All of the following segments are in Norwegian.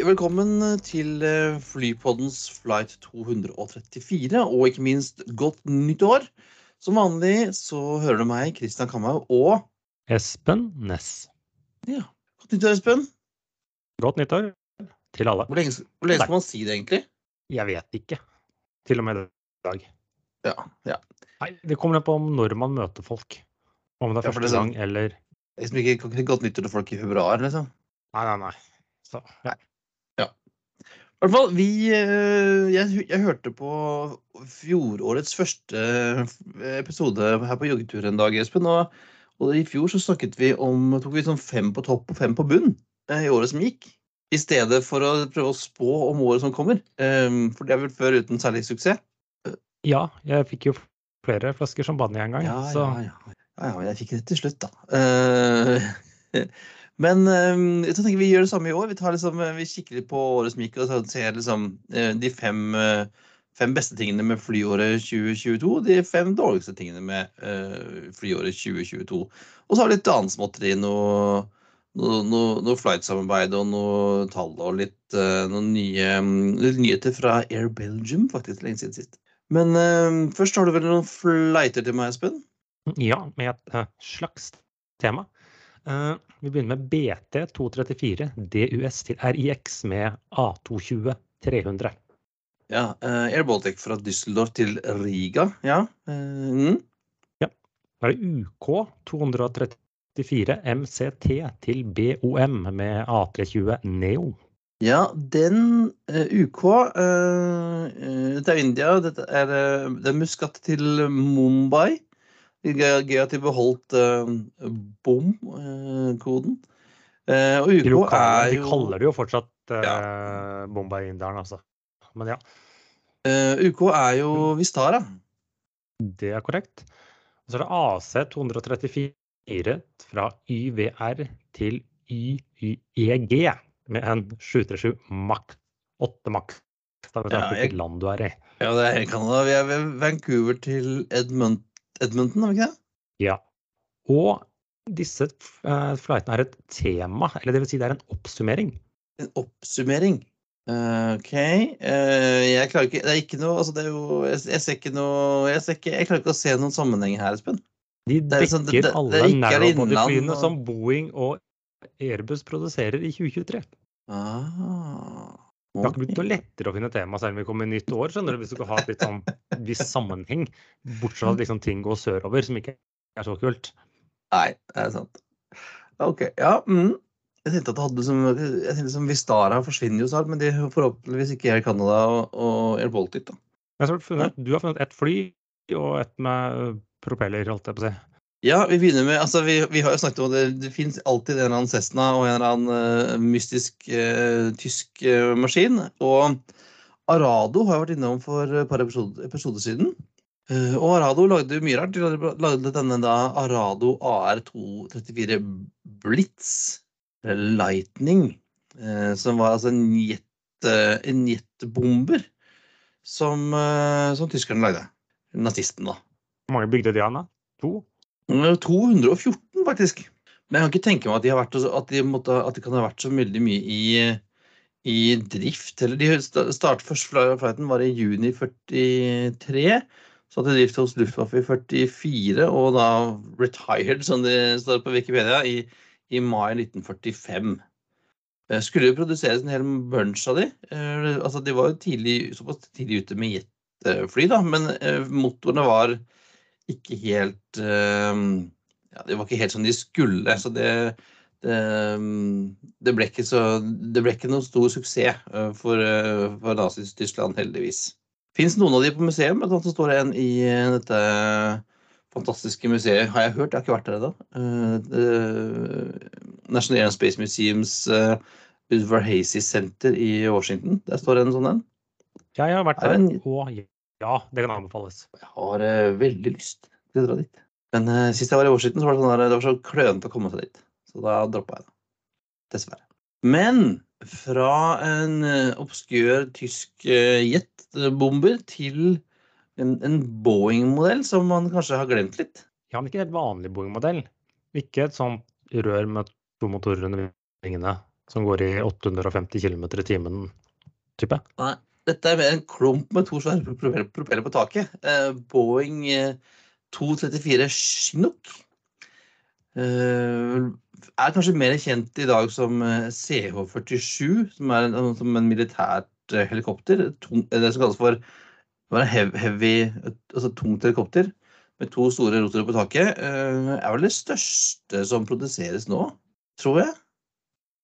Velkommen til eh, Flypoddens flight 234, og ikke minst godt nytt år. Som vanlig så hører du meg, Christian Kamhaug, og Espen Næss. ja, godt nyttår, Espen. Godt nyttår til alle. Hvor lenge, hvor lenge skal man si det, egentlig? Jeg vet ikke. Til og med i dag. Ja, ja. Nei, det kommer an på om når man møter folk. Om det er Ja, første det er gang eller Liksom ikke, godt nyttår til folk i februar, liksom. Nei, nei, nei. Så, ja. I hvert fall, vi eh, jeg, jeg hørte på fjorårets første eh, episode her på joggetur en dag, Espen. Og, og i fjor så snakket vi om tok vi sånn fem på topp og fem på bunn eh, i året som gikk. I stedet for å prøve å spå om året som kommer. For det er vel før uten særlig suksess. ja, jeg fikk jo flere flasker champagne en gang. Ja, så ja, ja. ja, ja jeg fikk det til slutt, da. Men eh, jeg tenker vi gjør det samme i år. Vi, liksom, eh, vi kikker litt på året som gikk og ser liksom, eh, de fem, eh, fem beste tingene med flyåret 2022. De fem dårligste tingene med flyåret 2022. Og så har vi litt annet småtteri. Noe, noe, noe, flight-samarbeid og noe tall og litt noen nye mm, litt nyheter fra Air Belgium, faktisk, lenge siden sist. Men eh, først har du vel noen flighter til meg, Espen? ja, med et slags tema. Vi begynner med BT 234 DUS til RIX med A220 300. Ja, eh, Air Baltic fra Düsseldorf til Riga. Ja. eh, mm. Da er det UK 234 MCT til BOM med A320 Neo. ja den uh, UK eh, eh, Dette er India. Dette er, det er Muscat til Mumbai. Gøy at de beholdt uh, BOM-koden. Eh, og De, UK er de kaller det jo fortsatt Ja. Bombay-inderen, altså. Men ja, eh, UK er jo Vistara. det er korrekt. Og så er det AC 234 fra YVR til YYEG med en 737 Max 8 Max. Da vet du hvilket land du er i. Ja, det er Canada. Vi er ved Vancouver til Edmont Edmonton, er vi ikke det? Ja. Og disse uh, flightene er et tema, eller det vil si det er en oppsummering. En oppsummering. Uh, OK. Uh, jeg klarer ikke Det er ikke noe Altså, det er jo Jeg, jeg ser ikke noe jeg, ser ikke, jeg klarer ikke å se noen sammenheng her, Espen. De er dekker sånn- det- det- alle narrowbody-flyene og- som Boeing og Airbus produserer i 2023. Ah, Det har ikke blitt noe lettere å finne tema selv om vi kommer i nytt år, skjønner du, hvis du skal ha et litt sånn viss sammenheng. Bortsett fra at liksom ting går sørover, som ikke er så kult. Nei, det er sant. OK. Ja. Mm. Jeg tenkte at det hadde som jeg tenkte som Vistara forsvinner jo snart, men de forhåpentligvis ikke Air Canada og, og Air Baltic, da. Funnet, du har funnet ett fly og ett med propeller, holdt jeg på å si. Ja, vi begynner med altså Vi, vi har jo snakket om det. Det fins alltid en eller annen Cessna og en eller annen uh, mystisk uh, tysk uh, maskin. Og Arado har jeg vært innom for et par episoder, episode siden. Og Arado lagde mye rart. De lagde- denne da Arado AR234 Blitz eller Lightning. som var altså en jet, en jetbomber som tyskerne lagde. Nazisten, da. Hvor mange bygde de an, da? To? Mm, 214, faktisk. Men jeg kan ikke tenke meg at de, vært, at de, måtte, at de kan ha vært så veldig mye i, i drift. Eller de startet først flighten var i juni 43. Så hadde de drift hos Luftwaffe i 44, og da retired, som det står på Wikipedia, i, i mai 1945. Eh, Skulle jo produseres en hel bunch av de. Eh, altså de var jo tidlig, såpass tidlig ute med jetfly, da, men eh, motorene var ikke helt eh, ja, Det var ikke helt som de skulle. Så det, det, det, ble, ikke så, det ble ikke noen stor suksess eh, for, eh, for Nazi-Tyskland, heldigvis. Fins noen av de på museum? Blant annet står en i dette fantastiske museet, har jeg hørt, jeg har ikke vært der ennå. National Air Space Museums uh, Udvar-Hazy Center i Washington. Der står en sånn en. Jeg har vært Er der, en- og ja, det kan anbefales. Jeg har eh, veldig lyst til å dra dit. Men uh, sist jeg var i Washington, så var det, sånn der, det var så klønete å komme seg dit. Så da droppa jeg det. Dessverre. Men fra en eh, obskør tysk eh, jetbomber til en, en Boeing-modell som man kanskje har glemt litt. Ja, men ikke helt vanlig Boeing-modell. Ikke et sånt rør med to motorer under vingene som går i 850 km i timen, type. Nei, dette er mer en klump med to svære propeller på taket. Eh, Boeing eh, 234 Chinook. Eh, er kanskje mer kjent i dag som eh, CH-47, som er en, som en militært eh, helikopter. Eh, det som kalles for hev- heavy, altså tungt helikopter med to store rotorer på taket. Eh, er vel det største som produseres nå, tror jeg.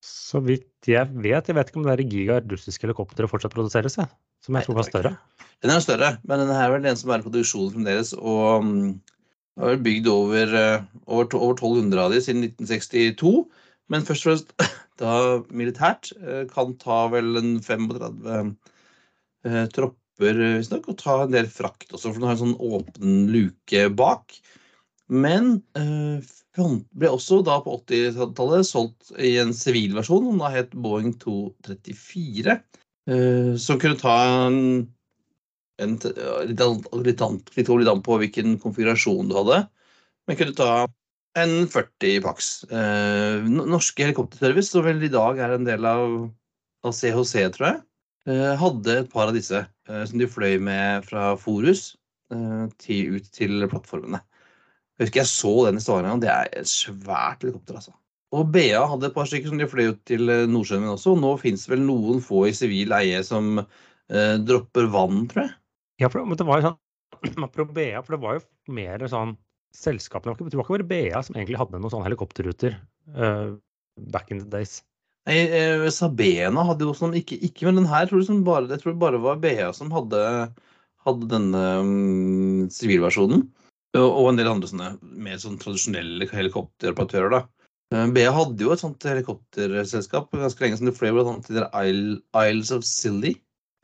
Så vidt jeg vet, jeg vet ikke om det er Giga russiske helikoptre fortsatt produseres, jeg. Som jeg tror var større. Den er større, men den her er vel den som er i produksjon fremdeles. Og mm, har vel bygd over, eh, over, over 1200 av de siden 1962. Men først og fremst da militært. eh, Kan ta vel en 35 eh, tropper, visstnok, og ta en del frakt også, for den har en sånn åpen luke bak. Men eh, ble også da på 80-tallet solgt i en sivil versjon, som da het Boeing 234. eh, som kunne ta en, en an, litt, an, på hvilken konfigurasjon du hadde. Men kunne ta en 40 pax. Eh, norske Helikopterservice, som vel i dag er en del av, av CHC, tror jeg, eh, hadde et par av disse eh, som de fløy med fra Forus eh, til, ut til plattformene. Jeg husker jeg så den i Stavanger. Det er et svært helikopter, altså. Og BA hadde et par stykker som de fløy ut til eh, Nordsjøen med også. og Nå fins vel noen få i sivil eie som eh, dropper vann, tror jeg. Ja, for, men det var jo sånn Apropos BA, for det var jo mer sånn Selskapene var ikke- det var ikke bare BA som egentlig hadde noen sånne helikopterruter uh, back in the days. Nei, eh, Sabena hadde jo sånn, ikke, ikke men den her tror jeg, bare, jeg tror det bare var BA som hadde, hadde denne mm, sivilversjonen. Og, en del andre sånne mer sånn tradisjonelle helikopteroperatører. da. Eh, BA hadde jo et sånt helikopterselskap ganske lenge som de fløy annet til Isles of Scilly,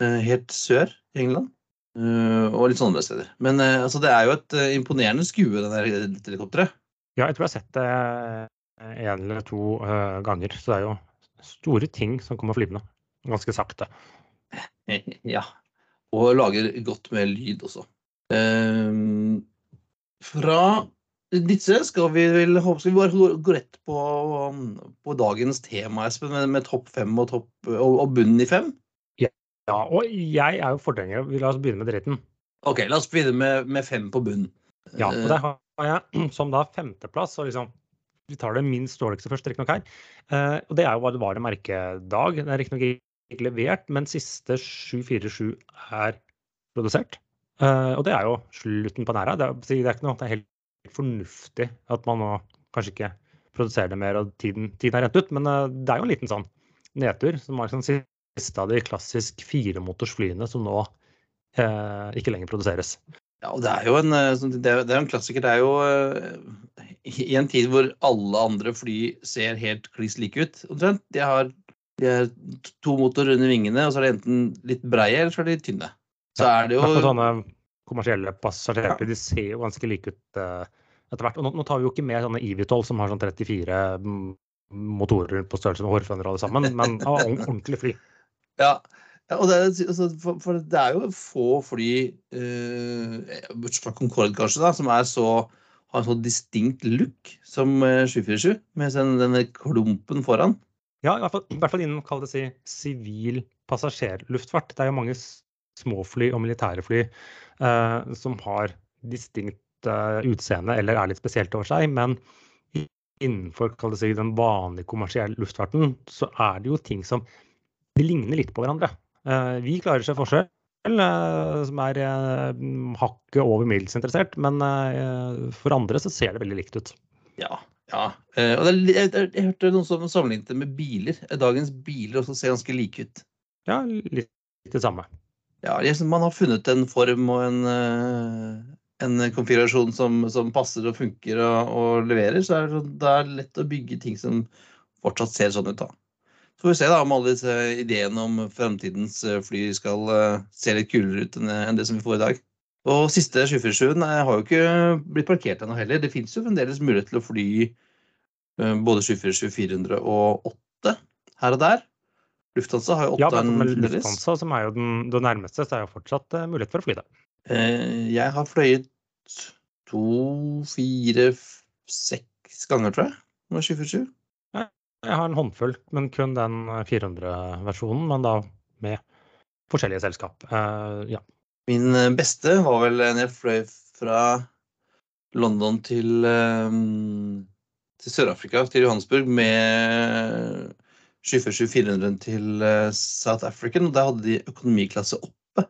eh, helt sør i England. Eh, og litt sånne steder. Men altså, det er jo et imponerende skue, det der helikopteret. Ja, jeg tror jeg har sett det én en eller to ganger. Så det er jo store ting som kommer flyvende. Ganske sakte. Ja. Og lager godt med lyd også. Fra disse skal vi vel skal vi bare gå, rett på, på dagens tema, Espen, med, med topp fem og, topp, og, og bunnen i fem. Ja, og jeg er jo forgjenger. Vi La oss begynne med dritten. OK, la oss begynne med, med fem på bunnen. Ja, og der har jeg som da femteplass, og liksom Vi tar det minst dårligste først, riktignok her. Eh, og det er jo hva det var en merkedag. Det er riktignok ikke levert, men siste 747 er produsert. Eh, og det er jo slutten på en æra. Det, er- det er ikke noe det er helt fornuftig at man nå kanskje ikke produserer det mer og tiden, tiden er rent ut, men uh, det er jo en liten sånn nedtur. Som var sånn siste av de klassisk firemotorsflyene som nå uh, ikke lenger produseres. Ja, og det er jo en, sånn- det er, det er en klassiker. Det er jo i en tid hvor alle andre fly ser helt kliss like ut, omtrent. De har, de har to motorer under vingene, og så er de enten litt breie, eller så er de tynne. Så er det jo sånne kommersielle passasjerfly, de ser jo ganske like ut eh, etter hvert. Og nå, nå tar vi jo ikke med sånne EV12 som har sånn 34 motorer på størrelse med hårføner alle sammen, men av ordentlig fly. Ja, ja og det er, altså, for, for det er jo få fly, eh, bortsett fra Concorde kanskje, da, som så, har en så distinkt look som eh, 747, med den, denne klumpen foran. Ja, i hvert fall, i hvert fall innen kall det si, sivil passasjerluftfart. Det er jo mange småfly og militære fly eh, som har distinkt eh, utseende eller er litt spesielt over seg. Men innenfor si, den vanlige kommersielle luftfarten så er det jo ting som de ligner litt på hverandre. Eh, vi klarer seg forskjell, eh, som er eh, hakket over middels interessert, men eh, for andre så ser det veldig likt ut. Ja. ja. Og det er, jeg, jeg, jeg hørte noen som sammenlignet det med biler. Dagens biler også ser ganske like ut. Ja, litt det samme. Ja, liksom man har funnet en form og en, eh, en konfigurasjon som, som passer og funker og, og leverer, så er det, det er lett å bygge ting som fortsatt ser sånn ut. da. Så får vi se da om alle disse ideene om fremtidens eh, fly skal eh, se litt kulere ut enn det som vi får i dag. Og siste 747 har jo ikke blitt parkert ennå heller. Det fins jo fremdeles mulighet til å fly både 747, 400 og 8 her og der. Lufthansa har jo åtte Ja, men. Lufthansa, som er jo den, det nærmeste, så er jo fortsatt uh, mulighet for å fly det. Uh, Jeg har fløyet to, fire, seks ganger, tror jeg, med 747. jeg har en håndfull, men kun den 400-versjonen. Men da med forskjellige selskap. Uh, ja. Min beste var vel når jeg fløy fra London til, um, til Sør-Afrika, til Johannesburg, med 747 400 til uh, South African. Og der hadde de økonomiklasse oppe.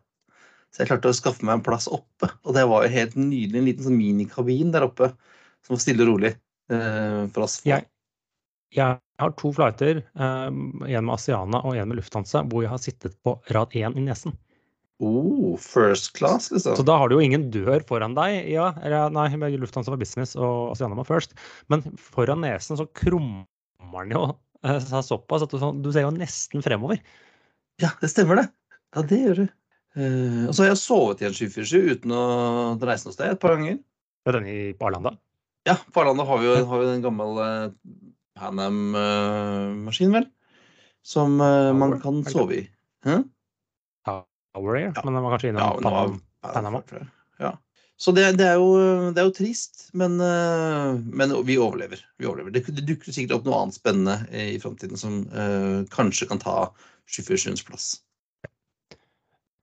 Så jeg klarte å skaffe meg en plass oppe. Og det var jo helt nydelig. En liten sånn minikabin der oppe som var stille og rolig eh, for oss. Jeg, jeg, har to flighter, eh, en med Asiana og en med Lufthansa, hvor jeg har sittet på rad én i nesen. Oh, first class, liksom. Så da har du jo ingen dør foran deg. Ja, eller nei, Lufthansa var business og Asiana var first. Men foran nesen så krummer den jo eh, seg såpass at du, sånn, du, ser jo nesten fremover. Ja, det stemmer det. Ja, det gjør du. Uh, og så har jeg sovet i en 747 uten å reise noe sted et par ganger. Er den i, Arlanda? Ja, på Arlanda har vi jo, har vi den gamle uh, Panam-maskinen, vel. Som uh, man kan sove i. Huh? Power Air, ja. men den var kanskje innom ja, Panama. Panama. Ja. Så det, det, er jo, det, er jo, trist, men, eh, men vi, overlever. vi, overlever. Det, det, dukker sikkert opp noe annet spennende i framtiden som uh, kanskje kan ta 747s plass.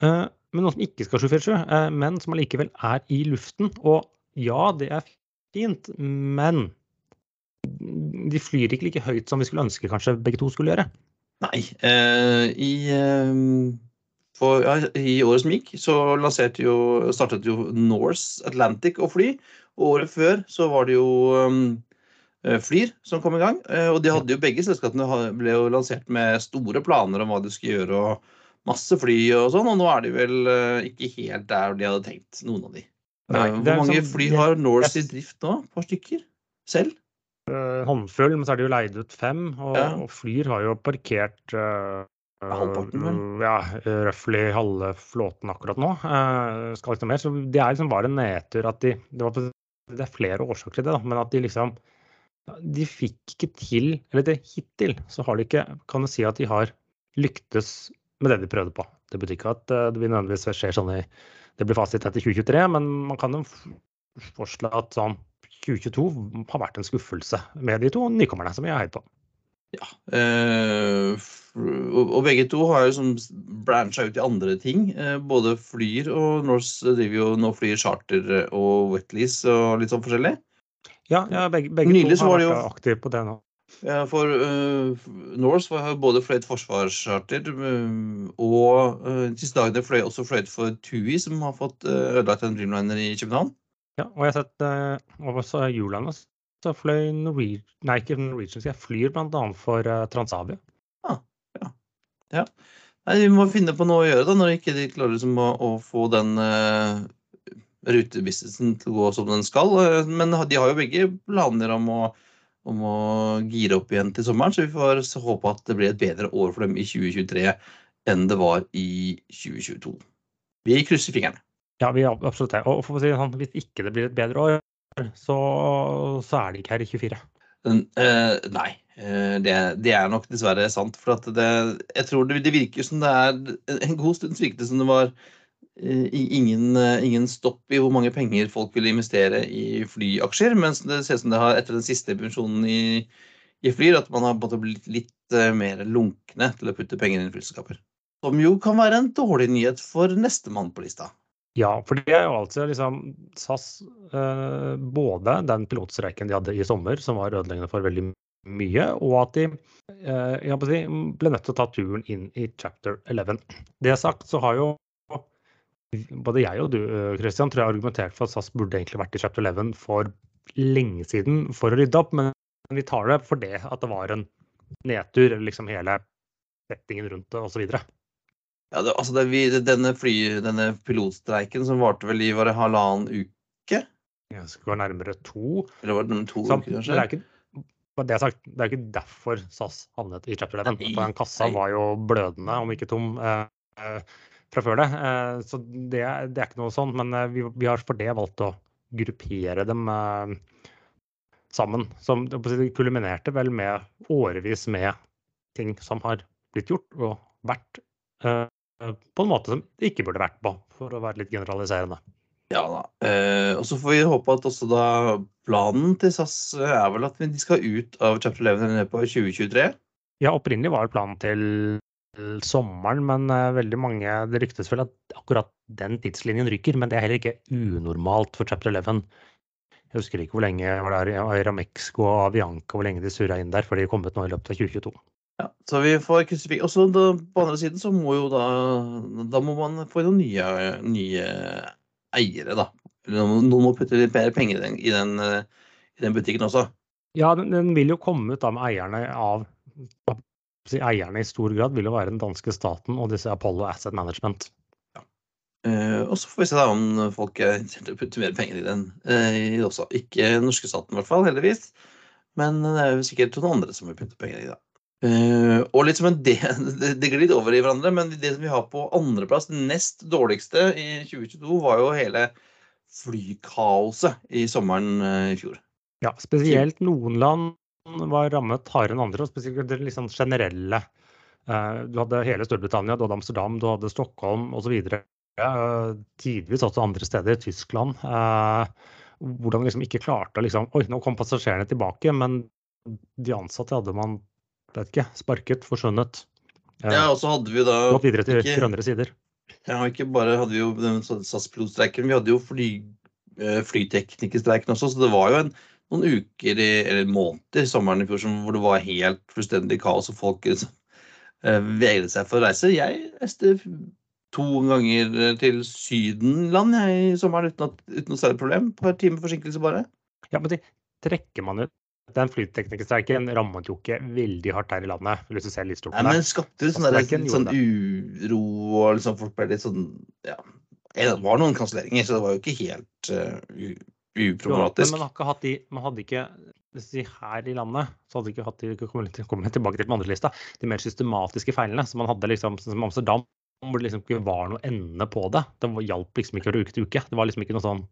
Uh, men noe som ikke skal 747, uh, men som allikevel er i luften. Og ja, det er fint, men de flyr ikke like høyt som vi skulle ønske kanskje begge to skulle gjøre. Nei. i for, ja, I året som gikk, så jo, startet jo Norse Atlantic å fly. Og året før så var det jo um, eh, Flyr som kom i gang. Eh, og de hadde jo begge selskapene ble jo lansert med store planer om hva de skulle gjøre. og Masse fly og sånn, og nå er de vel uh, ikke helt der de hadde tenkt, noen av de. Nei, Hvor mange sånn, fly har Norse i drift nå? Et par stykker? Selv? Håndfull, men så er det jo leid ut fem. Og, ja. og Flyr har jo parkert uh, Halvparten, vel? Eh, ja, røftlig halve flåten akkurat nå. Uh, skal ikke noe mer. Så det er liksom bare en nedtur at de det, var, det, er flere årsaker til det, da, men at de liksom De fikk ikke til Eller det, hittil så har de ikke Kan du si at de har lyktes med det de prøvde på. Det betyr ikke at uh, det vil nødvendigvis skjer sånn i Det blir fasit etter 2023, men man kan jo forslå at sånn 2022 har vært en skuffelse med de to nykommerne som vi har heid på. Ja. Eh, og begge to har sånn brancha ut i andre ting. Eh, både Flyr og Norse driver jo nå flyr charter og wetlease og litt sånn forskjellig. Ja, ja begge, begge Nylig, to har vært jo, aktive på det nå. Ja, for uh, Norse har både fløyet forsvarscharter og uh, siste dagene fløy også fløyet for TUI, som har fått uh, ødelagt en Dreamliner i København. Ja, og jeg har sett uh, også Juland så fløy Norwegian, nei, ikke Norwegian, jeg flyr bl.a. for uh, Transavia. Ah, ja. ja. Nei, vi må finne på noe å gjøre da, når ikke de klarer liksom, å, å, få den uh, rutebusinessen til å gå som den skal. Uh, men de har jo begge planer om å, om å gire opp igjen til sommeren, så vi får håpe at det blir et bedre år for dem i 2023 enn det var i 2022. Vi krysser fingrene. Ja, vi absolutt det. Og for å si sånn, hvis ikke det blir et bedre år, så, så er de ikke her i 24. Uh, nei, uh, det, det, er nok dessverre sant. For det, jeg tror det, det, virker som det er En god stund virket det som det var uh, ingen, ingen, stopp i hvor mange penger folk ville investere i flyaksjer. Mens det ser ut som det har etter den siste pensjonen i, i Flyr, at man har blitt litt mer lunkne til å putte penger inn i flyselskaper. Som jo kan være en dårlig nyhet for nestemann på lista. Ja, for det er jo altså liksom SAS eh, Både den pilotstreiken de hadde i sommer, som var ødeleggende for veldig mye, og at de eh, si, ble nødt til å ta turen inn i chapter 11. Det sagt, så har jo både jeg og du eh, Christian, tror jeg argumentert for at SAS burde egentlig vært i chapter 11 for lenge siden for å rydde opp, men vi tar det for det at det var en nedtur, liksom hele settingen rundt det osv. Ja, det, altså det, vi, denne, fly, denne pilotstreiken som varte vel i var det halvannen uke? Ja, det skulle være nærmere to. Eller var det to Samt, uker, kanskje? Det er, ikke, det, er sagt, det er ikke derfor SAS havnet i chapter 11. For den kassa nei. var jo blødende, om ikke tom, eh, eh, fra før det. Eh, så det, det, er ikke noe sånn. Men eh, vi, vi, har for det valgt å gruppere dem eh, sammen. Som det kulminerte vel med årevis med ting som har blitt gjort og vært Eh, på en måte som det ikke burde vært på, for å være litt generaliserende. Ja da. Eh, og så får vi håpe at også da planen til SAS er vel at de skal ut av chapter 11 ned på 2023? Ja, opprinnelig var planen til sommeren, men uh, veldig mange Det ryktes vel at akkurat den tidslinjen ryker, men det er heller ikke unormalt for chapter 11. Jeg husker ikke hvor lenge var det Aramexco og Avianca hvor lenge de surra inn der for de kom ut nå i løpet av 2022. Ja, så vi får krysse Og så på andre siden så må jo da Da må man få noen nye, nye eiere, da. Noen må putte litt mer penger i den, i den, i den butikken også. Ja, den, den, vil jo komme ut da med eierne av Eierne i stor grad vil jo være den danske staten og disse Apollo Asset Management. Ja. Eh, og så får vi se da om folk er interessert i å putte mer penger i den eh, også. Ikke norske staten i hvert fall, heldigvis. Men det er jo sikkert noen andre som vil putte penger i det. Uh, og litt som en del, det glir litt over i hverandre, men det som vi har på andreplass, nest dårligste i 2022, var jo hele flykaoset i sommeren uh, i fjor. Ja, spesielt noen land var rammet hardere enn andre, og spesielt det liksom generelle. Uh, du hadde hele Storbritannia, du hadde Amsterdam, du hadde Stockholm osv. Uh, tidvis også andre steder, Tyskland. hvordan de liksom ikke klarte å liksom Oi, nå kom passasjerene tilbake, men de ansatte hadde man vet ikke, sparket, forsvunnet. Ja, og så hadde vi da Gått videre til ikke, grønnere sider. Ja, ikke bare hadde vi jo den SAS-pilotstreiken, vi hadde jo fly, eh, flyteknikerstreiken også, så det var jo en, noen uker eller måneder i sommeren i fjor som, hvor det var helt fullstendig kaos og folk liksom, vegret seg for å reise. Jeg reiste to ganger til Sydenland jeg, i sommeren uten, at, uten noe særlig problem. Et par timer forsinkelse bare. Ja, men det trekker man ut den flyteknikerstreiken rammet jo ikke veldig hardt her i landet. hvis du ser litt stort Nei, men skapte sånn, der, sånn uro og liksom folk ble litt sånn ja, Det var noen kanselleringer, så det var jo ikke helt uh, uproblematisk. Jo, men de, man hadde ikke si, Her i landet så hadde de ikke hatt de kommer tilbake til den andre lista, de mer systematiske feilene. som man hadde liksom, som Amsterdam, hvor det liksom ikke var noe ende på det. Det hjalp liksom ikke fra uke til uke. Det var liksom ikke noe sånn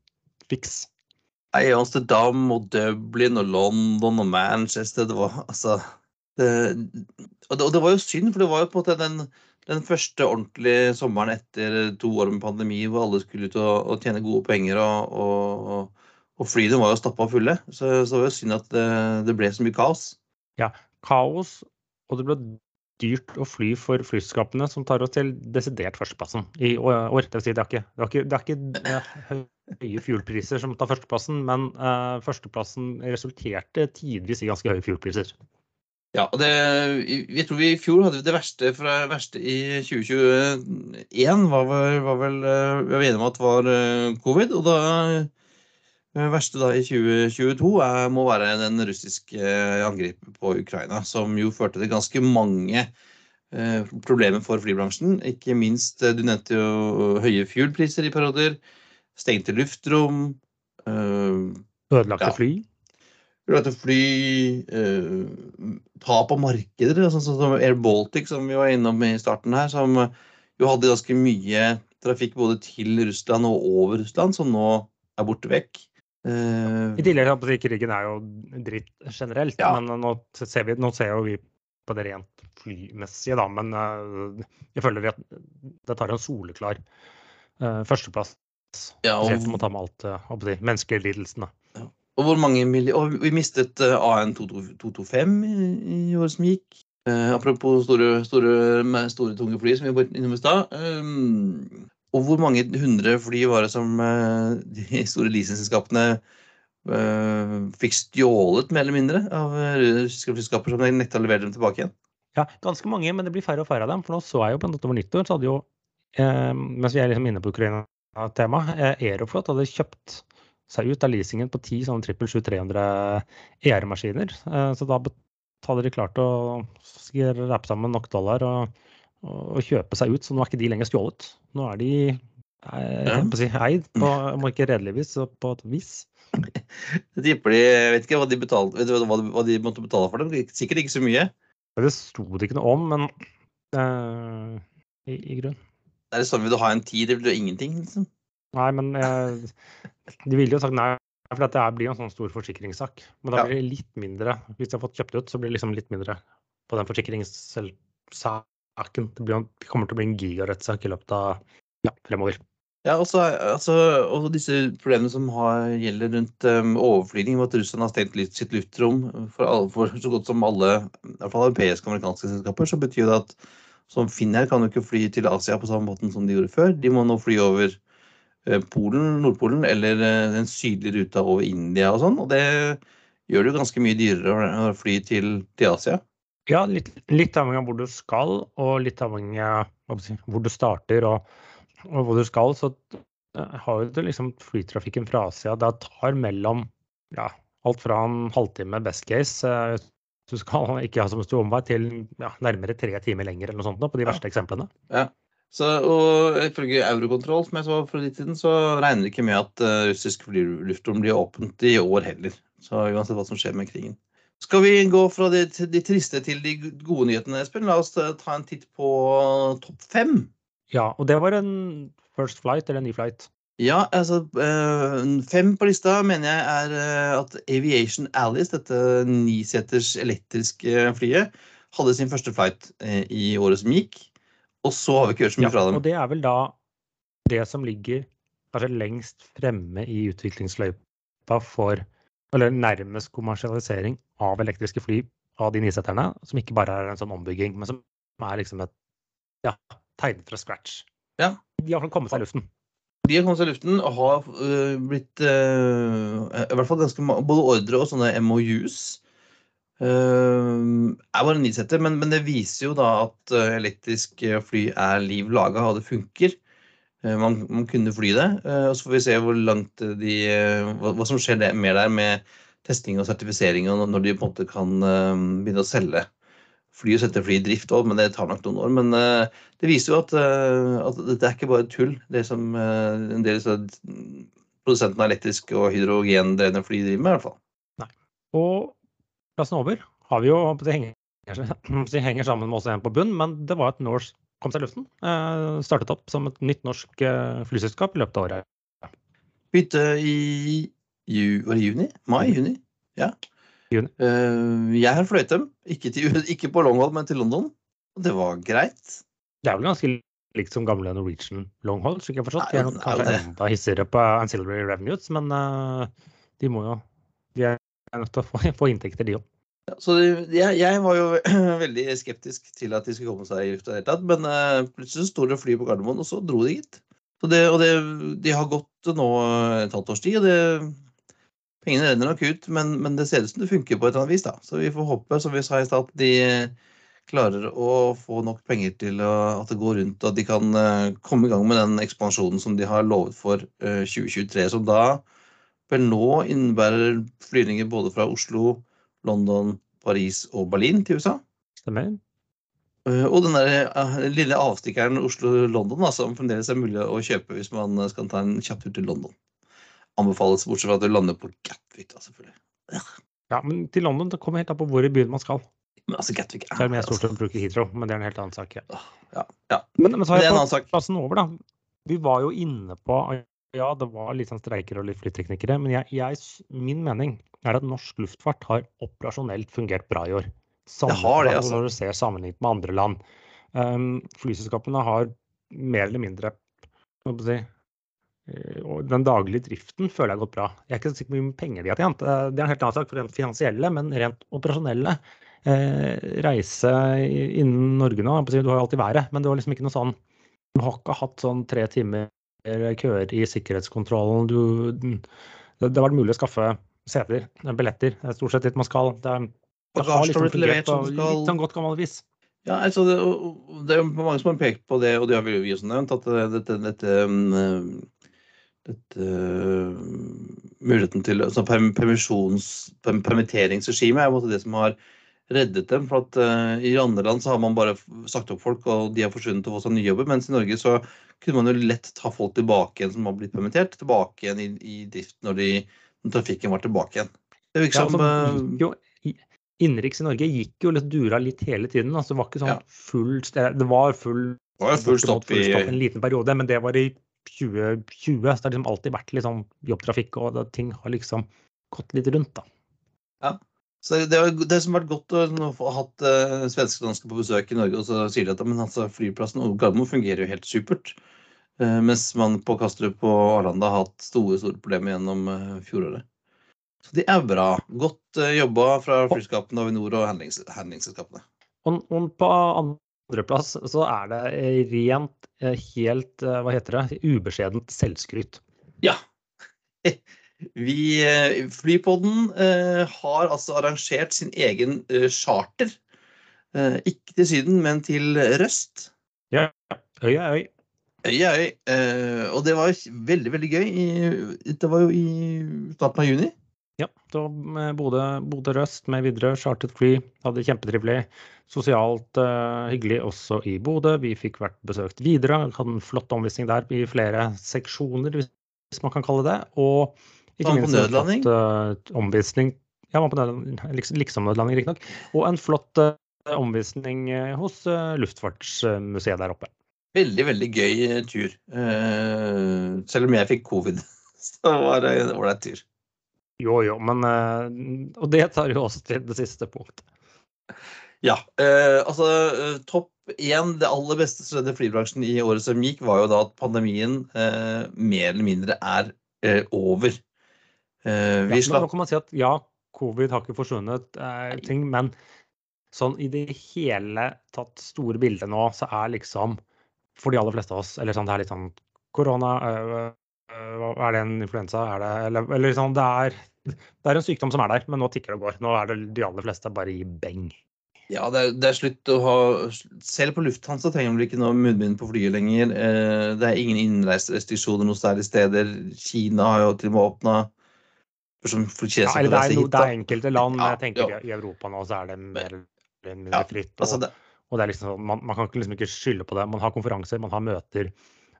fiks. Nei, Amsterdam og Dublin og London og Manchester det var, altså, det, og, det, og, det, var jo synd, for det var jo på en måte den, den første ordentlige sommeren etter to år med pandemi hvor alle skulle ut og, og tjene gode penger, og, og flyene var jo stappa fulle. Så, så det var jo synd at det, det, ble så mye kaos. Ja, kaos, og det ble dyrt å fly for flyselskapene som tar oss til desidert førsteplassen i år. Det, vil si, det, er ikke, det, er ikke, det er ikke høye fuelpriser som tar førsteplassen, men uh, førsteplassen resulterte tidvis i ganske høye fuelpriser. Ja, det, jeg tror vi i fjor hadde det verste fra verste i 2021 var, var vel eh, Vi var enige om at det var eh, covid. Og det verste da i 2022 er, må være den russiske angrepet på Ukraina, som jo førte til ganske mange problemer for flybransjen. Ikke minst, du nevnte jo høye fuelpriser i perioder stengte luftrom. eh, Ødelagte ja. fly? Ødelagte fly. eh, tap av markeder, sånn som Air Baltic, som vi var innom i starten her, som jo hadde ganske mye trafikk både til Russland og over Russland, som nå er borte vekk. Uh, I tillegg til at krigen er jo dritt generelt, ja. men nå ser, vi, nå ser jo vi på det rent flymessige, da. Men uh, jeg føler at det tar en soleklar uh, førsteplass ja, og... Spesielt må ta med alt uh, menneskelige lidelsene. Ja. Og hvor mange og vi mistet uh, AN225 i, i året som gikk. Apropos store, store, store, tunge fly som vi var innom i stad. Um, og hvor mange hundre fly var det som uh, de store leasingselskapene fikk stjålet, mer eller mindre, av russiske flyselskaper som nekta å levere dem tilbake igjen? Ja, ganske mange, men det blir færre og færre av dem. For nå så jeg jo på annet over nyttår, så hadde jo mens vi er liksom inne på Ukraina tema. Aeroflot hadde kjøpt seg ut av leasingen på ti sånne 777-300 ER-maskiner. Eh, så da hadde de klart å rappe sammen nok dollar og, og, kjøpe seg ut. Så nå er ikke de lenger stjålet. Nå er de eh, jeg på si, eid, på, om ikke redelig så på et vis. Jeg tipper de Jeg vet ikke hva de, betalte, vet du hva, de, måtte betale for dem. Sikkert ikke så mye. Det sto det ikke noe om, men uh, i, i grunn. Er det sånn vil du ha en tid, det vil du ingenting, liksom? Nei, men jeg, de ville jo sagt nei. For det blir jo en sånn stor forsikringssak. Men da blir det litt mindre. Hvis de har fått kjøpt ut, så blir det liksom litt mindre på den forsikringssaken. Det, blir, det kommer til å bli en gigarettssak i løpet av ja, fremover. Ja, også, altså, også disse problemene som har, gjelder rundt um, overflygning, med at Russland har stengt sitt luftrom for, alle, for så godt som alle i hvert fall europeiske og amerikanske selskaper, så betyr det at som Finnair kan jo ikke fly til Asia på samme måte som de gjorde før. De må nå fly over uh, Polen, Nordpolen eller uh, den sydlige ruta over India og sånn. Og det gjør det jo ganske mye dyrere å fly til, til Asia. Ja, litt, litt, avhengig av hvor du skal, og litt avhengig av hvor du starter. og og hvor du skal, så eh, har jo det liksom flytrafikken fra Asia Det tar mellom ja, alt fra en halvtime best case eh, du skal ikke ha som stor omvei, til ja, nærmere tre timer lenger eller noe sånt på de verste eksemplene. Ja. Så, og Ifølge Eurocontrol som jeg så for litt siden, så regner de ikke med at uh, russisk luftrom blir åpent i år heller. Så uansett hva som skjer med krigen. Skal vi gå fra de, de triste til de gode nyhetene, Espen? La oss ta en titt på topp fem. Ja, og det var en first flight eller en ny flight? Ja, altså eh, Fem på lista mener jeg er eh, at Aviation Alice, dette niseters elektriske flyet, hadde sin første flight eh, i året som gikk. Og så har vi ikke hørt så mye ja, fra dem. Og det er vel da det som ligger kanskje lengst fremme i utviklingsløypa for Eller nærmest kommersialisering av elektriske fly av de niseterne, som ikke bare er en sånn ombygging, men som er liksom et ja, tegnet fra scratch. Ja. De har kommet seg i luften. De har kommet seg i luften og har uh, blitt uh, i hvert fall ganske både ordre og sånne MOUs. Uh, er bare nisetter, men, men det viser jo da at elektrisk fly er liv laga, og det funker. Man, man, kunne fly det. og Så får vi se hvor langt de, hva, hva som skjer mer der med testing og sertifisering, og når de på en måte kan begynne å selge fly og sette fly i drift òg, men det tar nok noen år. Men det viser jo at, at, dette er ikke bare tull, det som en del av produsentene av elektriske og hydrogendrevne fly driver med, i hvert fall. Nei. Og plassen over har vi jo Det henger, det henger sammen med oss en på bunn, men det var et Norse kom seg i luften. startet opp som et nytt norsk flyselskap i løpet av året. Begynte i juni? Mai? Juni? Ja. Uh, jeg har fløyet dem, ikke, til, ikke på Longhold, men til London. Og det var greit. Det er vel ganske likt som gamle Norwegian Longhold, slik jeg har forstått. De er kanskje enda hissigere på ancillary revenues, men de må jo De er nødt til å få, få inntekter, de òg. Så jeg, jeg, var jo veldig skeptisk til at de skulle komme seg i lufta i det hele tatt, men uh, plutselig sto det fly på Gardermoen, og så dro de gitt. Det, og det, de har gått nå et halvt års tid, og det Pengene renner nok ut, men, men, det ser ut som det funker på et eller annet vis. da. Så vi får håpe, som vi sa i stad, at de klarer å få nok penger til at det går rundt, og at de kan eh, komme i gang med den ekspansjonen som de har lovet for 2023. Eh, som da vel nå innebærer flyvninger både fra Oslo, London, Paris og Berlin til USA. Stemmer. Eh, og den der lille avstikkeren Oslo-London, som fremdeles er mulig å kjøpe hvis man skal ta en kjapp tur til London anbefales, bortsett fra at du lander på Gatwick, da, selvfølgelig. Ja. ja, men til London det kommer helt an på hvor i byen man skal. Men altså, Gatwick er Selv om jeg stort sett bruker Heathrow, men det er en helt annen sak. Ja. Ja, ja. Men, men, så har jeg på plassen over, da. Vi var jo inne på ja, det var litt sånn streiker og litt flyteknikere, men jeg, jeg, min mening er at norsk luftfart har operasjonelt fungert bra i år. det har det, altså. Når du ser sammenlignet med andre land. Um, flyselskapene har mer eller mindre si, Eh, den daglige driften føler jeg har gått bra. Jeg er ikke så sikker på hvor mye penger de har tjent. Eh, det er en helt annen sak for rent finansielle, men rent operasjonelle. Eh, reise innen Norge nå, du har jo alltid været, men det var liksom ikke noe sånn Du har ikke hatt sånn tre timer køer i sikkerhetskontrollen. Du, det, det har vært mulig å skaffe seter, billetter, Det er stort sett dit man skal. Det, det har liksom fungert på litt sånn godt gammelt vis. Ja, altså det, det, er mange som har pekt på det, og det har vi jo også nevnt, at dette, dette um, dette, muligheten til altså Permitteringsregimet er det som har reddet dem. for at uh, I andre land så har man bare sagt opp folk, og de har forsvunnet og fått seg nye jobber. Mens i Norge så kunne man jo lett ta folk tilbake igjen som har blitt permittert, tilbake igjen i, i drift når, de, når, trafikken var tilbake igjen. Det virker som ja, altså, uh, Innenriks i Norge gikk jo litt dura litt hele tiden. altså Det var ikke sånn ja. full Det var full, det var full stopp, full stopp en liten periode, men det var i 2020. Så det har liksom alltid vært sånn jobbtrafikk, og ting har liksom gått litt rundt, da. Ja. Så det, er det som har vært godt å ha hatt uh, svenske og danske på besøk i Norge, og så sier de at men altså, flyplassen og Gardermoen fungerer jo helt supert. Eh, mens man på Kastrup og Arlanda har hatt store store problemer gjennom eh, fjoråret. Så det er bra. Godt eh, jobba fra flyskapene, Avinor og handlings handlingsselskapene. Og, og på andreplass så er det rent helt Hva heter det? Ubeskjedent selvskryt. Ja. Vi, Flypodden har altså arrangert sin egen charter. Ikke til Syden, men til Røst. Ja. Øy er øy. Er øy. Og det var veldig, veldig gøy. Det var jo i starten av juni. Ja, da Bodø, Bodø Røst med videre chartet fly. Hadde kjempetrivelig. Sosialt uh, hyggelig også i Bodø. Vi fikk vært besøkt videre. Hadde en flott omvisning der i flere seksjoner, hvis man kan kalle det. Og ikke minst en flott uh, omvisning Ja, var på nødlanding, liksom nødlanding, riktignok. Og en flott uh, omvisning hos Luftfartsmuseet der oppe. Veldig, veldig gøy tur. selv om jeg fikk covid, så var det en ålreit tur. Jo, jo, men eh, Og det tar jo også til det siste punktet. Ja. Eh, altså, eh, topp én, det aller beste som skjedde i flybransjen i året som gikk, var jo da at pandemien eh, mer eller mindre er eh, over. Eh, vi ja. Nå kan man si at ja, covid har ikke forsvunnet, ting, men sånn i det hele tatt store bildet nå, så er liksom for de aller fleste av oss, eller sånn det er litt sånn korona er det en influensa? Er det, eller, eller sånn, det, er, det er en sykdom som er der, men nå tikker det og går. Nå er det de aller fleste bare i beng. Ja, det er, det er, slutt å ha Selv på Lufthansa trenger man ikke noe munnbind på flyet lenger. Eh, det er ingen innreiserestriksjoner noen særlige steder. Kina har jo til og med åpna ja, det er, no, det er enkelte land, ja, jeg tenker ja. i Europa nå, så er det mer eller mindre fritt. Og, altså det, og det er liksom, man, man kan liksom ikke skylde på det. Man har konferanser, man har møter.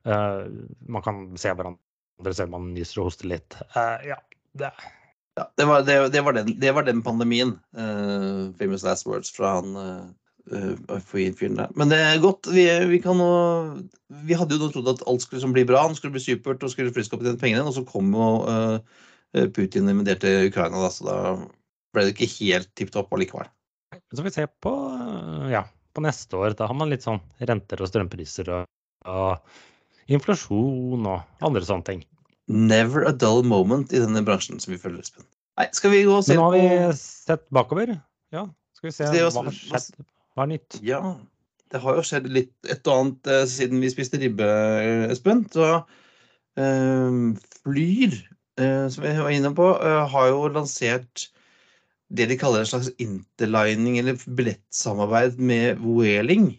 Uh, man kan se hverandre selv om man nyser og hoster litt. Uh, ja, det. ja det, var, det, det, var den, det, var, den, pandemien. Uh, famous last words fra han fyren der. Men det er godt. Vi, vi, kan nå Vi hadde jo trodd at alt skulle bli bra, han skulle bli supert og skulle friske opp igjen pengene, og så kom jo Putin invaderte Ukraina, da, så da ble det ikke helt tipp topp allikevel. Så får vi se på, ja, på neste år. Da har man litt sånn renter og strømpriser og, og inflasjon og andre sånne ting. Never a dull moment i denne bransjen som vi følger, Espen. Nei, skal vi gå og se Men Nå har vi sett bakover. Ja, skal vi se hva har skjedd. Hva er nytt? Ja, det har jo skjedd litt et og annet eh, siden vi spiste ribbe, Espen. Så eh, Flyr, eh, som vi var inne på, eh, har jo lansert det de kaller en slags interlining, eller billettsamarbeid med Whaling.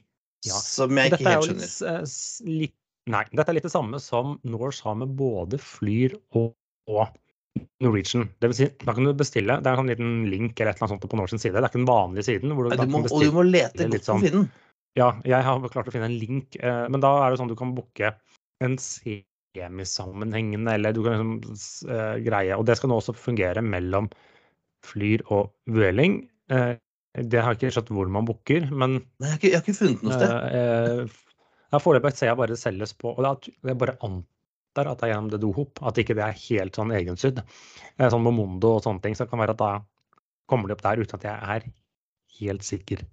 Ja. Som jeg ikke helt skjønner. Er jo litt, litt Nei. Dette er litt det samme som Norse har med både Flyr og, og Norwegian. Det vil si, da kan du bestille Det er en sånn liten link eller et eller annet sånt på Norse side. Det er ikke den vanlige siden. Du, ja, du må, og du må lete godt for å finne den. Ja, jeg har klart å finne en link. Eh, men da er det sånn du kan booke en semisammenhengende eller du kan liksom eh, greie. Og det skal nå også fungere mellom Flyr og Vueling. Uh, det har jeg ikke skjønt hvor man booker, men Nei, jeg har ikke, jeg har ikke funnet noe sted. Uh, Foreløpig ser jeg bare det selges på og Jeg bare antar at det er gjennom det dohop, at ikke det er helt sånn egensydd. Eh, sånn Momondo og sånne ting. Så det kan være at da kommer de opp der uten at jeg er helt sikker.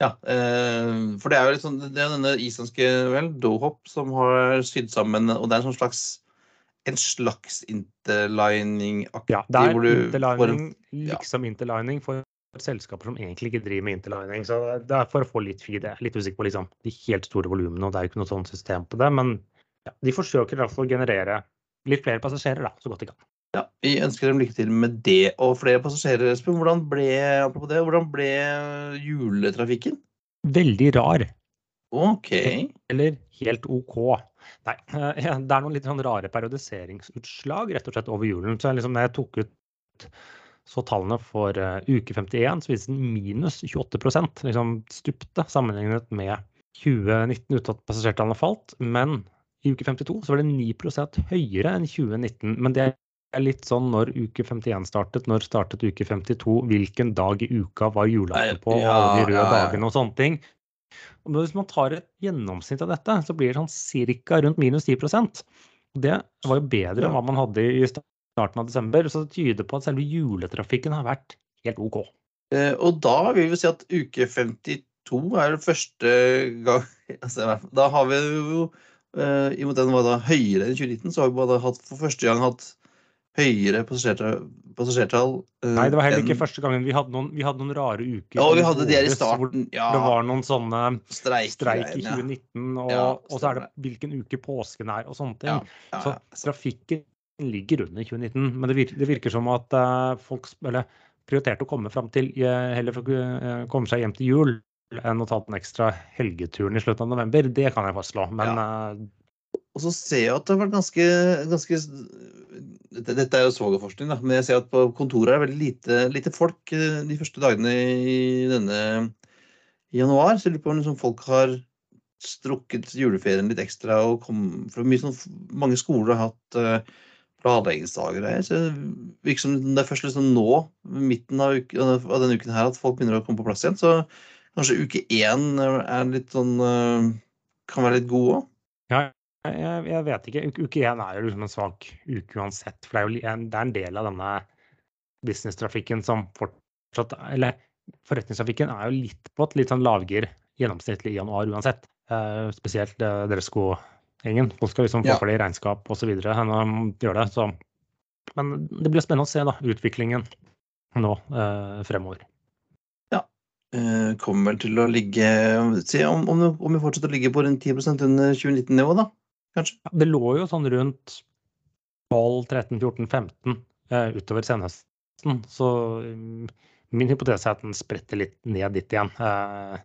Ja, eh, for det er jo litt sånn, det er denne islandske vel, dohop som har sydd sammen Og det er en sånn slags en slags interlining-aktig Ja, det er interlining, liksom interlining for selskaper som egentlig ikke driver med interlining. Så det er for å få litt feed. Jeg er litt usikker på liksom, de helt store volumene, og det er jo ikke noe sånt system på det. Men ja, de forsøker i hvert fall å generere litt flere passasjerer, da, så godt de kan. Ja, Vi ønsker dem lykke til med det og flere passasjerer. Espen, hvordan ble, apropos det, hvordan ble juletrafikken? Veldig rar. Ok. Eller helt OK. Nei, det er noen litt sånn rare periodiseringsutslag rett og slett over julen. Så liksom, når jeg tok ut så tallene for uh, uke 51 så viser den minus 28% liksom stupte sammenlignet med 2019 uten at passasjertallene falt. Men i uke 52 så var det 9% høyere enn 2019. Men det er litt sånn når uke 51 startet, når startet uke 52, hvilken dag i uka var julaften på, ja, alle de røde ja, ja. dagene og sånne ting. Og hvis man tar et gjennomsnitt av dette, så blir det sånn ca. rundt minus 10% Det var jo bedre enn hva man hadde i starten av desember. Så det tyder på at selve juletrafikken har vært helt OK. Eh, og da vil vi si at uke 52 er det første gang altså, Da har vi jo eh, i og med at den var da høyere enn 2019, så har vi bare hatt, for første gang hatt høyere passasjertall, eh, Nei, det var heller enn- ikke første gangen. Vi hadde noen, vi hadde noen rare uker. Ja, vi hadde de her i starten. Ja, Det var noen sånne streik i streikgreiene, ja. 2019, og, Ja, og så er det hvilken uke påsken er, og sånne ting. Ja, Så trafikken ligger under 2019, men det virker, det virker som at uh, folk eller, prioriterte å komme fram til uh, heller for å komme seg hjem til jul enn å ta den ekstra helgeturen i slutten av november. Det kan jeg fastslå. Men Og så ser jeg at det har vært ganske, ganske dette, er jo svogerforskning, da, men jeg ser at på kontoret er det veldig lite, lite folk eh, de første dagene i denne januar. Så jeg lurer på om liksom folk har strukket juleferien litt ekstra. og kom, for mye sånn, Mange skoler har hatt uh, planleggingsdager. og så Det det er først liksom nå, midten av, uke, av denne uken her, at folk begynner å komme på plass igjen. Så kanskje uke én er litt sånn uh, Kan være litt god òg. Jeg, jeg vet ikke. Uke- én er jo liksom en svak uke uansett. For det er jo en, det er en del av denne businesstrafikken som fortsatt Eller forretningstrafikken er jo litt på et litt sånn lavgir gjennomsnittlig i januar uansett. Uh, spesielt uh, Dresco-gjengen. Folk skal liksom få Ja. for det i regnskap osv. de det. Så. Men det blir spennende å se da, utviklingen nå uh, fremover. Eh, kommer vel til å ligge Se om, om, om vi fortsetter å ligge på rundt 10% under 2019-nivå, da. Kanskje. Det lå jo sånn rundt 12, 13, 14, 15 eh, utover senhøsten. Så mm, min hypotese er at den spretter litt ned dit igjen. Eh,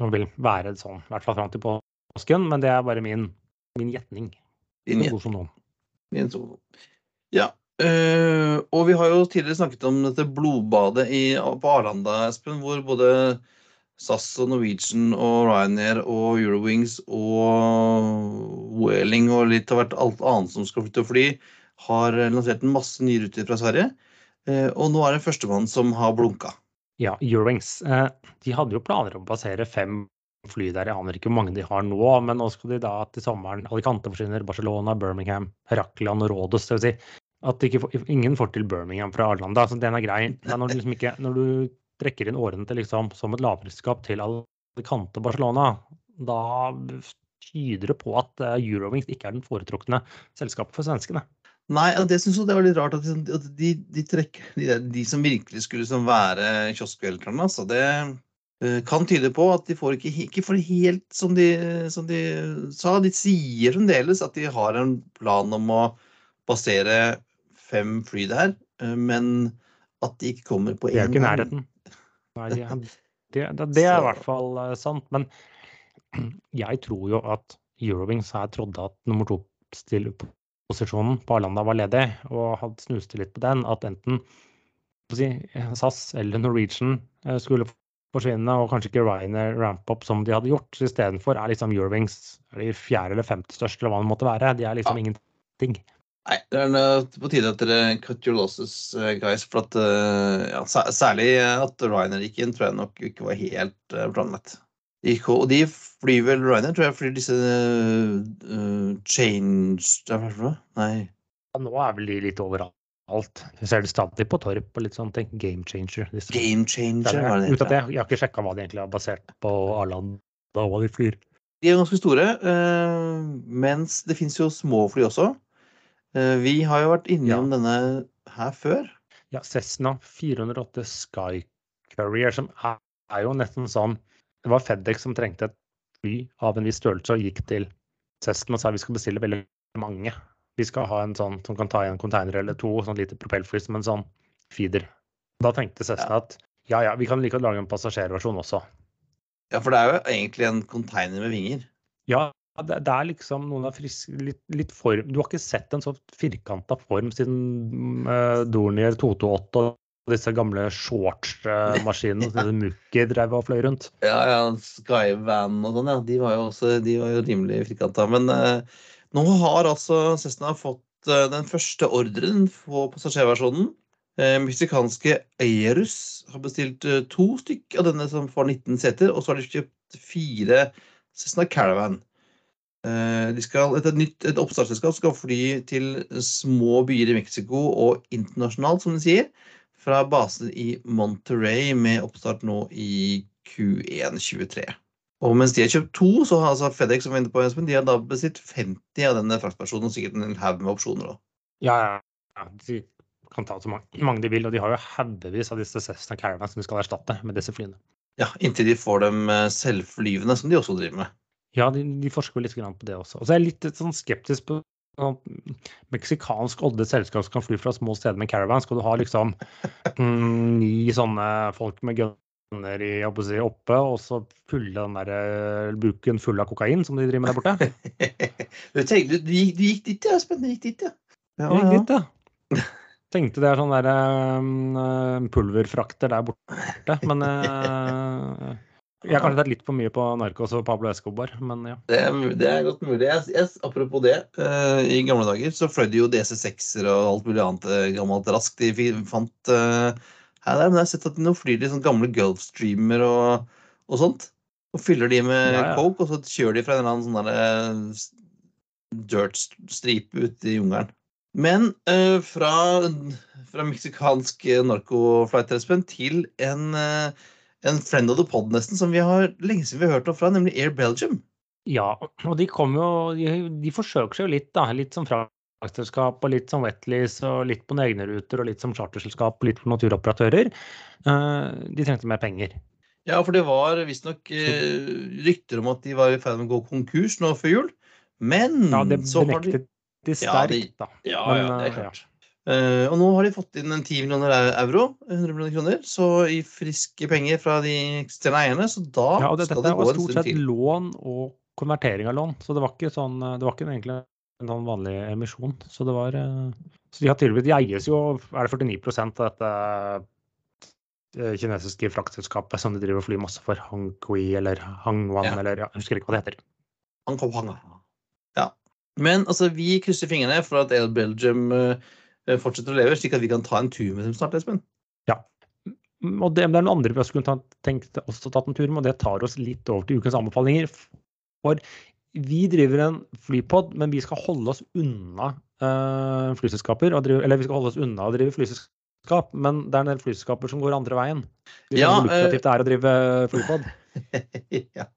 og vil være sånn, i hvert fall fram til påsken, men det er bare min, min gjetning. Inn gjetning. Ja. eh, og vi har jo tidligere snakket om dette blodbadet i, på Arlanda, Espen, hvor både SAS og Norwegian og Ryanair og Eurowings og Whaling og litt av hvert alt annet som skal flytte og fly, har lansert en masse nye ruter fra Sverige. Eh, og nå er det førstemann som har blunka. Ja, Eurowings. Eh, de hadde jo planer om å basere fem fly der. Jeg aner ikke hvor mange de har nå, men nå skal de da til sommeren Alicante forsvinner, Barcelona, Birmingham, Herakland og Rodos, Det vil si at får- ingen får til Birmingham fra Arlanda. Så den er grei. Når du, liksom ikke, når du trekker inn årene til liksom, som et lavprisskap til Alicante Barcelona, da tyder det på at eh, Eurowings ikke er den foretrukne selskapet for svenskene. Nei, det syns jeg det var litt rart at de, at de, de trekker de, de som virkelig skulle som være kioskvelterne. Altså, det eh, kan tyde på at de får ikke, ikke får helt som de, som de sa. De sier fremdeles at de har en plan om å basere fem fly der, eh, men at de ikke kommer på er én jo ikke i nærheten. Nei, det, det, det, er i hvert fall eh, sant. Men jeg tror jo at Eurowings her trodde at nummer to-posisjonen på Arlanda var ledig, og hadde snuste litt på den. At enten si, SAS eller Norwegian eh, skulle forsvinne, og kanskje ikke Ryanair ramp opp som de hadde gjort. Så istedenfor er liksom Eurowings er de fjerde eller femte største, eller hva det måtte være. De er liksom Ja. ingenting. Nei, det er på tide at dere cut your losses, eh, guys. For at eh, ja, Særlig at Ryanair gikk inn, tror jeg nok ikke var helt eh, planlagt. Og de flyr vel Ryanair, tror jeg, flyr disse uh, change er det? Nei. Ja, nå er vel de litt overalt. Vi ser det stadig på Torp og litt sånne ting. Game changer. Liksom. Game Changer, er det ut at heter? jeg, jeg har ikke sjekka hva de egentlig har basert på Arlanda og hva de flyr. De er ganske store, eh, mens det fins jo små fly også. Eh, vi har jo vært innom denne her før. Ja, Cessna 408 Sky Courier, som er, er jo nesten sånn Det var Fedex som trengte et fly av en viss størrelse og gikk til Cessna og sa vi skal bestille veldig mange. Vi skal ha en sånn som kan ta i en container eller to, sånn lite propellfly som en sånn feeder. Da tenkte Cessna at ja ja, vi kan like godt lage en passasjerversjon også. Ja, for det er jo egentlig en container med vinger. Ja, det, det er liksom noen av friske litt, litt form Du har ikke sett en så firkanta form siden uh, Dornier 228 og disse gamle shortsmaskinene som Mukki drev og fløy rundt. Ja, ja, Skyvan og sånn, ja. De var jo også de var jo rimelig firkanta. Men uh, nå har altså Cessna fått uh, den første ordren på passasjerversjonen. Meksikanske Eirus har bestilt to stykk av denne som får 19 seter, og så har de kjøpt fire Cessna Caravan. Eh, de skal, et, nytt, et oppstartsselskap skal fly til små byer i Mexico og internasjonalt, som de sier, fra basen i Monterrey med oppstart nå i Q1 23. Og mens de har kjøpt to, så har altså FedEx som var inne på, Espen, de har da bestilt 50 av denne fraktpersonen sikkert en haug med opsjoner. også. Ja, ja. De kan ta så mange, mange de vil, og de har jo haugevis av disse Cessna Caravans som de skal erstatte med disse flyene. Ja, Inntil de får dem eh, selvflyvende, som de også driver med. Ja, de, de forsker jo litt på det også. Og så er jeg litt sånn skeptisk på meksikansk odde selskap som kan fly fra små steder med caravan. Skal du ha liksom mm, ni sånne folk med gunner i, si, oppe, og så fylle den der eh, buken full av kokain som de driver med der borte? du, tenkte, du, gikk, du gikk dit, ja, Espen. Du gikk dit, ja. ja, ja. gikk dit, ja. Tenkte det er sånn der um, pulverfrakter der borte, men eh, jeg har kanskje tatt litt for mye på Narcos og Pablo Escobar, men ja. Det det er godt mulig. Yes, yes, apropos det, Uh, i gamle dager så fløy det jo DC6-er og alt mulig annet uh, gammelt raskt. De fant uh, her der, men jeg har sett at de nå flyr de sånne gamle Gulfstreamer og, og sånt. Og fyller de med Ja, ja. coke, og så kjører de fra en eller annen sånn derre dirt-stripe ute i jungelen. Men fra, fra meksikansk narkoflight-respen til en, eh, en friend of the pod, nesten, som vi har lenge siden vi har hørt noe fra, nemlig Air Belgium. Ja, og de kommer jo De, de forsøker seg jo litt, da. Litt som fraktselskap og litt som Wetleys og litt på egne ruter og litt som charterselskap og litt for naturoperatører. Eh, de trengte mer penger. Ja, for det var visstnok eh, rykter om at de var i ferd med å gå konkurs nå før jul. Men Ja, det så har de Ja, da. Ja, ja, det er eh, klart. Eh, og nå har de fått inn en 10 millioner euro, 100 millioner kroner, så i friske penger fra de eksisterende eierne, så da Ja, og det, skal dette det gå var stort sett lån og konvertering av lån, så det var ikke sånn Det var ikke egentlig en sånn vanlig emisjon. Så det var eh, Så de har tilbudt De eies jo Er det 49 av dette eh, kinesiske fraktselskapet som de driver og flyr masse for? Hangqui eller Hangwan Ja. eller ja, Jeg husker ikke hva det heter. Han ja. Men altså, vi krysser fingrene for at Air Belgium eh, fortsetter å leve, slik at vi kan ta en tur med dem snart, Espen. Ja. Og det, det er noen andre vi skulle ta, tenkt også tatt en tur med, og det tar oss litt over til ukens anbefalinger. For vi driver en flypod, men vi skal holde oss unna eh, flyselskaper. Drive, eller vi skal holde oss unna å drive flyselskap, men det er en del flyselskaper som går andre veien. Vi Ja, hvor eh, lukrativt det er å drive flypod. ja.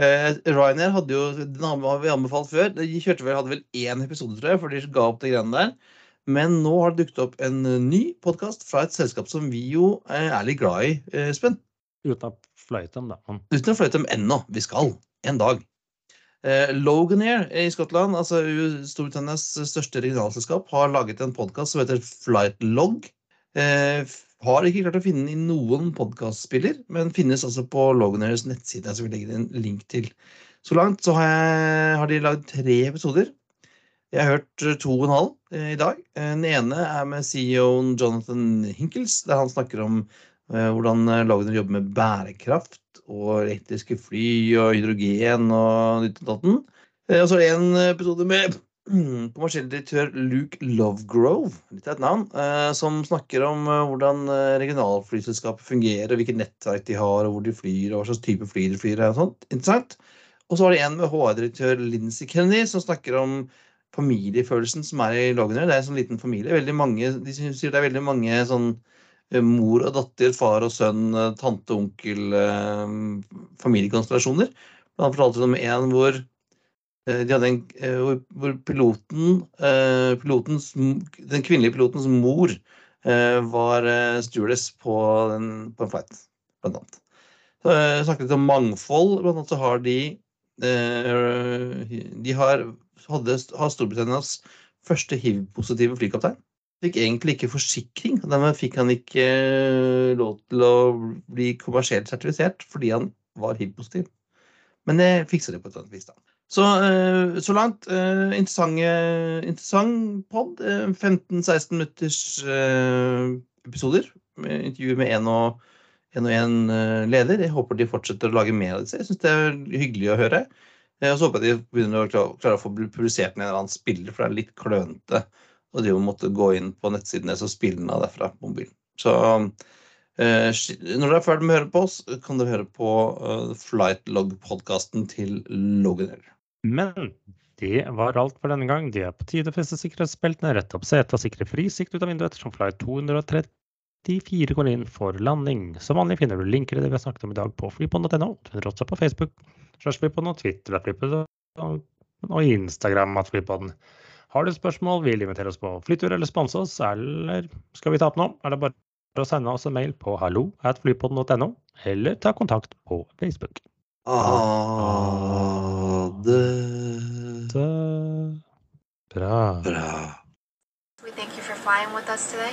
Eh, Ryanair hadde jo Den har vi anbefalt før. De kjørte vel, hadde vel én episode, tror jeg, for de ga opp de greiene der. Men nå har det dukket opp en eh, ny podkast fra et selskap som vi jo eh, er litt glad i, eh, Espen. Uten å fløyte dem, da. Uten å fløyte dem ennå. Vi skal. En dag. Eh, Loganair i Skottland, altså Storbritannias største regionalselskap, har laget en podkast som heter Flightlog. Eh, har ikke klart å finne den i noen podkastspiller, men finnes altså på Loganairs nettside, som vi legger en link til. Så langt så har, jeg, har de lagd tre episoder. Jeg har hørt eh, to og en halv eh, i dag. Eh, Den ene er med CEO-en Jonathan Hinkels, der han snakker om eh, hvordan eh, Loganair jobber med bærekraft og elektriske fly og hydrogen og ditt og datten. Eh, Og så er det en episode med mm, kommersiell direktør Luke Lovegrove, litt av et navn, eh, som snakker om eh, hvordan eh, regionalflyselskapet fungerer, og hvilket nettverk de har, og hvor de flyr, og hva slags type fly de flyr. og sånt. Interessant. Og så er det en med HR-direktør Lindsay Kennedy som snakker om familiefølelsen som er i Logner. Det er en sånn liten familie. Veldig mange, de sier det er veldig mange sånn eh, mor og datter, far og sønn, eh, tante og onkel, eh, familiekonstellasjoner. Han fortalte om en hvor en, hvor, piloten, pilotens, den kvinnelige pilotens mor var stewardess på, på en flight, blant annet. Så, snakket litt om mangfold. Blant annet så har de De har, hadde, har Storbritannias første hiv-positive flykaptein. Fikk egentlig ikke forsikring, og dermed fikk han ikke eh, lov til å bli kommersielt sertifisert fordi han var hiv-positiv. Men det fikser de på et eller annet vis, da. Så, eh, så langt eh, interessant, interessant pod. eh, 15-16 minutters episoder. Med intervjuer med én og eh, leder. Jeg håper de fortsetter å lage mer av disse. Jeg syns det er hyggelig å høre. Eh, Og så håper jeg de begynner å klare, å få publisert den en eller annen spiller, for det er litt klønete å drive måtte gå inn på nettsidene og spille den av derfra på mobilen. Så eh, når dere er ferdig med å høre på oss, kan dere høre på uh, Flightlog-podkasten til Loganair. Men det var alt for denne gang. Det er på tide å feste sikkerhetsbeltene, rette opp setet og sikre fri sikt ut av vinduet ettersom flight 234 94 går inn for landing. Som vanlig finner du linker til det vi har snakket om i dag på flypodden.no. Du finner også på Facebook, flypodden og Twitter at flypodden, og Instagram at flypodden. Har du spørsmål, vil invitere oss på flytur eller sponse oss, eller skal vi ta opp noe, er det bare å sende oss en mail på hallo at flypodden.no, eller ta kontakt på Facebook. Ha det bra. bra. We thank you for flying with us today.